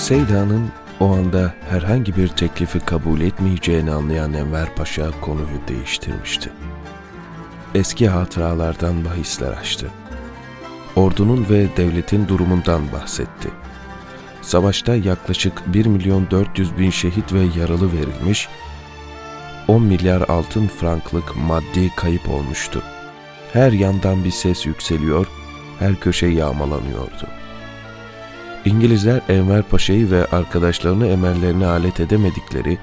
Seyda'nın o anda herhangi bir teklifi kabul etmeyeceğini anlayan Enver Paşa konuyu değiştirmişti. Eski hatıralardan bahisler açtı. Ordunun ve devletin durumundan bahsetti. Savaşta yaklaşık 1 milyon 400 bin şehit ve yaralı verilmiş, 10 milyar altın franklık maddi kayıp olmuştu. Her yandan bir ses yükseliyor, her köşe yağmalanıyordu. İngilizler Enver Paşa'yı ve arkadaşlarını emellerine alet edemedikleri,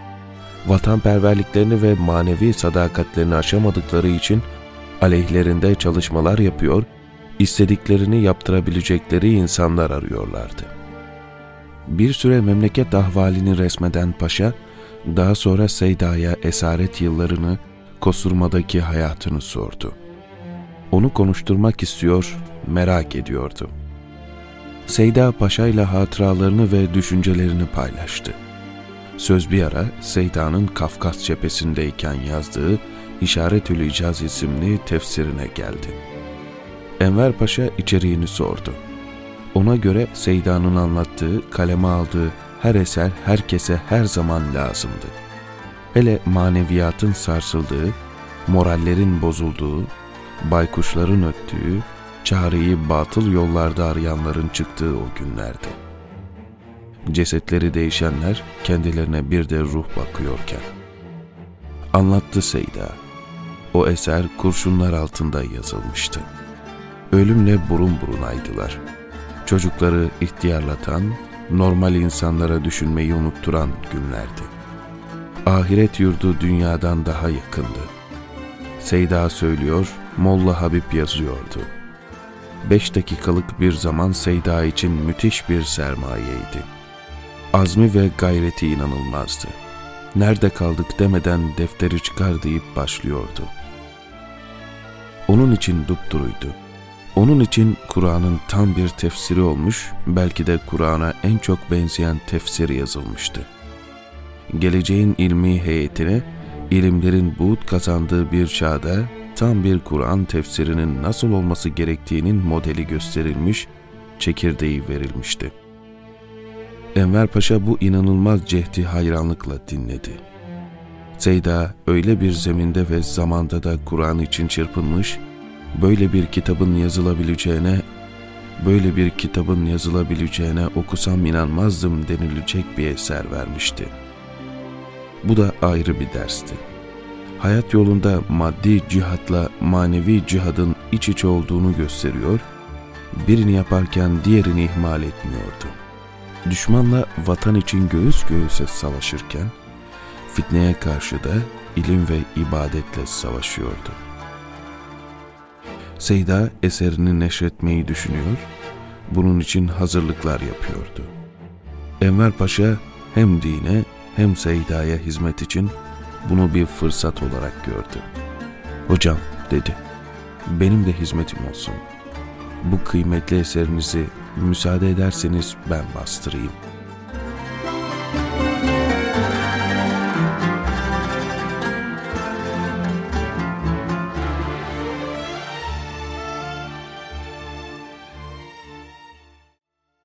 vatanperverliklerini ve manevi sadakatlerini aşamadıkları için aleyhlerinde çalışmalar yapıyor, istediklerini yaptırabilecekleri insanlar arıyorlardı. Bir süre memleket ahvalini resmeden paşa, daha sonra Seyda'ya esaret yıllarını, Kosurma'daki hayatını sordu. Onu konuşturmak istiyor, merak ediyordu. Seyda Paşa ile hatıralarını ve düşüncelerini paylaştı. Söz bir ara Seyda'nın Kafkas cephesindeyken yazdığı İşaretül İcaz isimli tefsirine geldi. Enver Paşa içeriğini sordu. Ona göre Seyda'nın anlattığı, kaleme aldığı her eser herkese her zaman lazımdı. Hele maneviyatın sarsıldığı, morallerin bozulduğu, baykuşların öttüğü, çareyi batıl yollarda arayanların çıktığı o günlerde. Cesetleri değişenler kendilerine bir de ruh bakıyorken. Anlattı Seyda. O eser kurşunlar altında yazılmıştı. Ölümle burun burunaydılar. Çocukları ihtiyarlatan, normal insanlara düşünmeyi unutturan günlerdi. Ahiret yurdu dünyadan daha yakındı. Seyda söylüyor, Molla Habib yazıyordu. Beş dakikalık bir zaman Seyda için müthiş bir sermayeydi. Azmi ve gayreti inanılmazdı. Nerede kaldık demeden defteri çıkar deyip başlıyordu. Onun için dupduruydu. Onun için Kur'an'ın tam bir tefsiri olmuş, belki de Kur'an'a en çok benzeyen tefsir yazılmıştı. Geleceğin ilmi heyetine, ilimlerin buğut kazandığı bir çağda tam bir Kur'an tefsirinin nasıl olması gerektiğinin modeli gösterilmiş, çekirdeği verilmişti. Enver Paşa bu inanılmaz cehdi hayranlıkla dinledi. Seyda öyle bir zeminde ve zamanda da Kur'an için çırpınmış, böyle bir kitabın yazılabileceğine, böyle bir kitabın yazılabileceğine okusam inanmazdım denilecek bir eser vermişti. Bu da ayrı bir dersti. Hayat yolunda maddi cihatla manevi cihadın iç içe olduğunu gösteriyor, birini yaparken diğerini ihmal etmiyordu. Düşmanla vatan için göğüs göğüse savaşırken, fitneye karşı da ilim ve ibadetle savaşıyordu. Seyda eserini neşretmeyi düşünüyor, bunun için hazırlıklar yapıyordu. Enver Paşa hem dine hem Seyda'ya hizmet için bunu bir fırsat olarak gördü. Hocam dedi, benim de hizmetim olsun. Bu kıymetli eserinizi müsaade ederseniz ben bastırayım.''